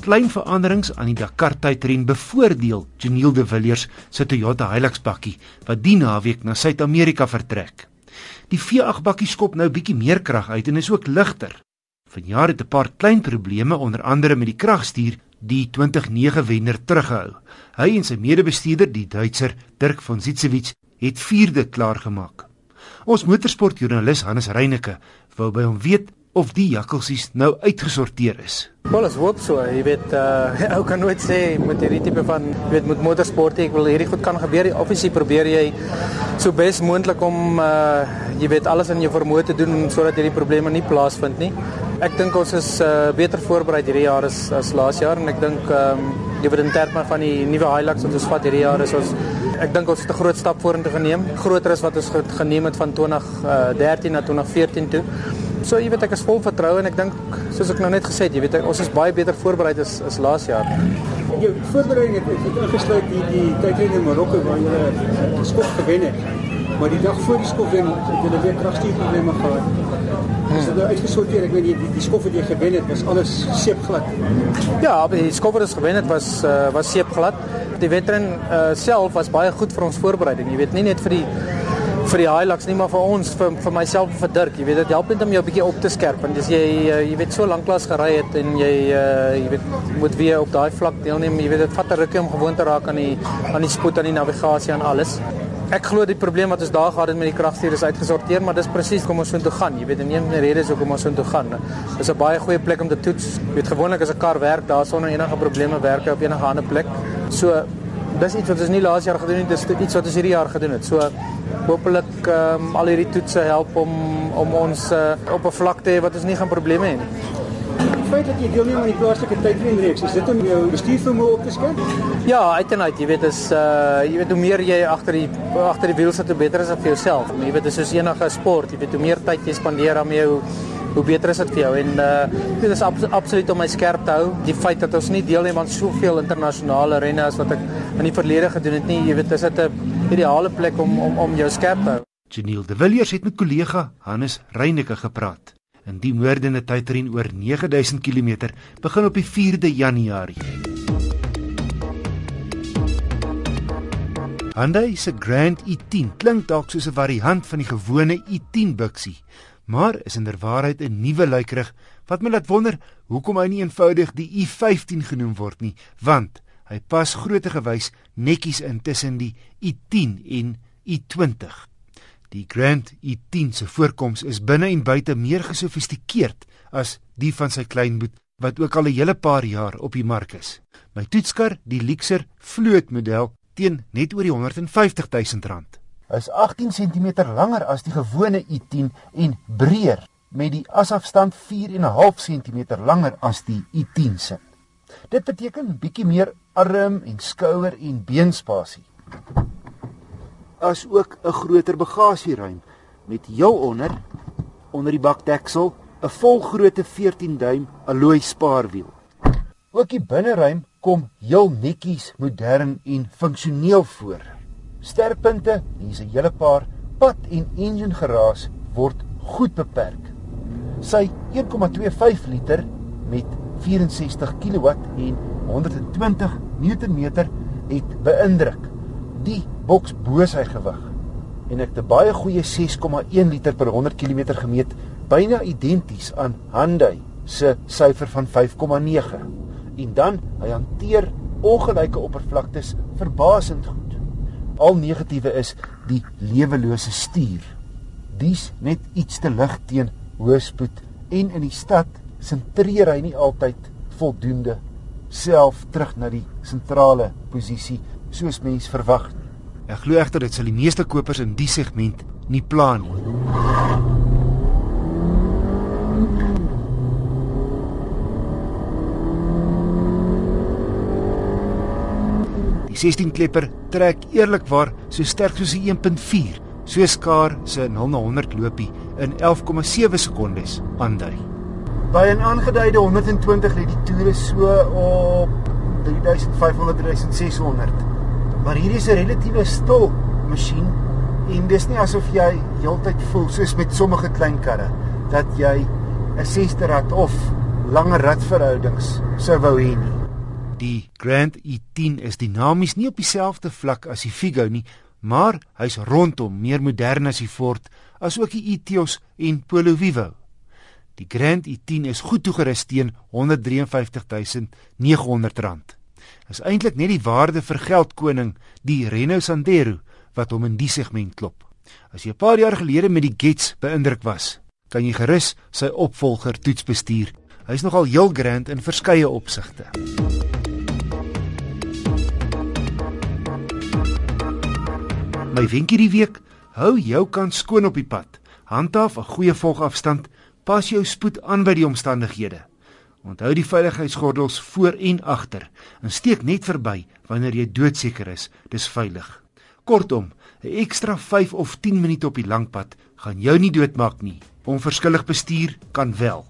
Klein veranderings aan die Dakar tydren bevoordeel Janiel de Villiers se Toyota Hilux bakkie wat die naweek na Suid-Amerika vertrek. Die V8 bakkie skop nou bietjie meer krag uit en is ook ligter. Vanjaar het 'n paar klein probleme onder andere met die kragstuur die 2009 wenner teruggehou. Hy en sy mede-bestuurder, die Duitser Dirk von Sitzewitz, het vierde klaar gemaak. Ons motorsportjoernalis Hannes Reyneke wou by hom weet of die jakkalsies nou uitgesorteer is. Wel, ek hoop so. Jy weet, uh ou kan nooit sê met hierdie tipe van, jy weet, met motorsport, ek wil hierdie goed kan gebeur. Obviously probeer jy so bes moontlik om uh jy weet alles in jou vermoë te doen sodat hierdie probleme nie plaasvind nie. Ek dink ons is uh beter voorberei hierdie jaar as as laas jaar en ek dink ehm um, jy weet in terme van die nuwe Hilux wat ons vat hierdie jaar is ons ek dink ons het 'n groot stap vorentoe geneem, groter as wat ons geneem het van 2013 na 2014 toe. So jy weet ek is vol vertroue en ek dink soos ek nou net gesê het, jy weet ons is baie beter voorberei as as laas jaar. Jou voorbereiding het, het ingesluit die die tydren in Marokko waar jy 'n skop gewen het. Maar die dag voor die skop wen het jy weer kragstuurprobleme gehad. Is dit nou uitgesorteer? Ek weet die die, die skof wat jy gewen het was alles seepglad. Ja, die skof wat ons gewen het was uh, was seepglad. Die wedren uh, self was baie goed vir ons voorbereiding. Jy weet nie net vir die vir die Hilux nie maar vir ons vir vir myself vir Dirk jy weet dit help net om jou bietjie op te skerp want as jy uh, jy weet so lank klas gery het en jy uh, jy weet moet weer op daai vlak deelneem jy weet dit vat 'n rukkie om gewoon te raak aan die aan die spoed aan die navigasie en alles Ek glo die probleem wat ons daar gehad het met die kragstuur is uitgesorteer, maar dis presies kom ons toe gaan. Jy weet, en een die redes hoekom ons toe gaan. Dis 'n baie goeie plek om te toets. Jy weet gewoonlik as 'n kar werk daar sonder enige probleme werk op enige ander plek. So dis iets wat ons nie laas jaar gedoen het, dis iets wat ons hierdie jaar gedoen het. So hopelik ehm um, al hierdie toetse help om om ons uh, op 'n vlak te hê wat ons nie gaan probleme hê nie. Feit dat jy deelneem aan die plaaslike tydrenreeks, is dit om jou bestuurvermoë op te skerp? Ja, uiteindelik, jy weet is uh jy weet hoe meer jy agter die agter die wiel sit, hoe beter is dit vir jouself. Jy weet dit is soos enige sport, jy weet hoe meer tyd jy spandeer aan jou hoe beter is dit vir jou en uh dit is abs absoluut om my skerp te hou. Die feit dat ons nie deelneem aan soveel internasionale renne as wat ek in die verlede gedoen het nie, jy weet, is dit 'n ideale plek om om om jou skerp te hou. Janiel De Villiers het met kollega Hannes Reyneke gepraat. In die moordende tydren oor 9000 km begin op die 4de Januarie. Hyundai se Grand i10 klink dalk soos 'n variant van die gewone i10 buksie, maar is inderwaarheid 'n nuwe luikerig wat my laat wonder hoekom hy nie eenvoudig die i15 genoem word nie, want hy pas grootte gewys netjies in tussen die i10 en i20. Die Grand i10 se voorkoms is binne en buite meer gesofistikeerd as die van sy kleinboet wat ook al 'n hele paar jaar op die mark is. My toetskar, die Lexer vloot model teen net oor die 150 000 rand is 18 cm langer as die gewone i10 en breër met die asafstand 4.5 cm langer as die i10 se. Dit beteken bietjie meer arm en skouer en beenspasie. As ook 'n groter bagasieruim met heel onder onder die bakdeksel 'n volgrootte 14 duim alloy spaarwiel. Ook die binneruim kom heel netjies, modern en funksioneel voor. Sterkpunte, hier's 'n hele paar pad en engine geraas word goed beperk. Sy 1,25 liter met 64 kW en 120 Nm het beïndruk. Die boks bo sy gewig en ek 'n baie goeie 6,1 liter per 100 km gemeet, byna identies aan Hyundai se syfer van 5,9. En dan hy hanteer ongelyke oppervlaktes verbasend goed al negatiewe is die lewelose stuur. Dis net iets te lig teen hoë spoed en in die stad sentreer hy nie altyd voldoende self terug na die sentrale posisie soos mens verwag. Ek glo egter dit sal die meeste kopers in die segment nie plan nie. Die 16 klepper trek eerlikwaar so sterk soos 'n 1.4, so skaar se 0 na 100 lopie in 11,7 sekondes aandui. By 'n aangeduide 120 lê die toere so op 3500-3600. Maar hier is 'n relatiewe stil masjien en dis nie asof jy heeltyd voel soos met sommige klein karre dat jy 'n sesde rad of langer radverhoudings sou wou hê nie. Die Grand E10 is dinamies nie op dieselfde vlak as die Figo nie, maar hy's rondom meer modern as die Ford, asook die Etios en Polo Vivo. Die Grand E10 is goed toegerus teen R153900. Is eintlik net die waarde vir geldkoning, die Renault Sandero, wat hom in die segment klop. As jy 'n paar jaar gelede met die Gets beïndruk was, kan jy gerus sy opvolger toets bestuur. Hy's nogal heel grand in verskeie opsigte. My wenk hierdie week, hou jou kant skoon op die pad. Handhaaf 'n goeie volgafstand Pas jou spoed aan by die omstandighede. Onthou die veiligheidsgordels voor en agter en steek net verby wanneer jy doodseker is dis veilig. Kortom, 'n ekstra 5 of 10 minute op die lang pad gaan jou nie doodmaak nie. Onverskillig bestuur kan wel.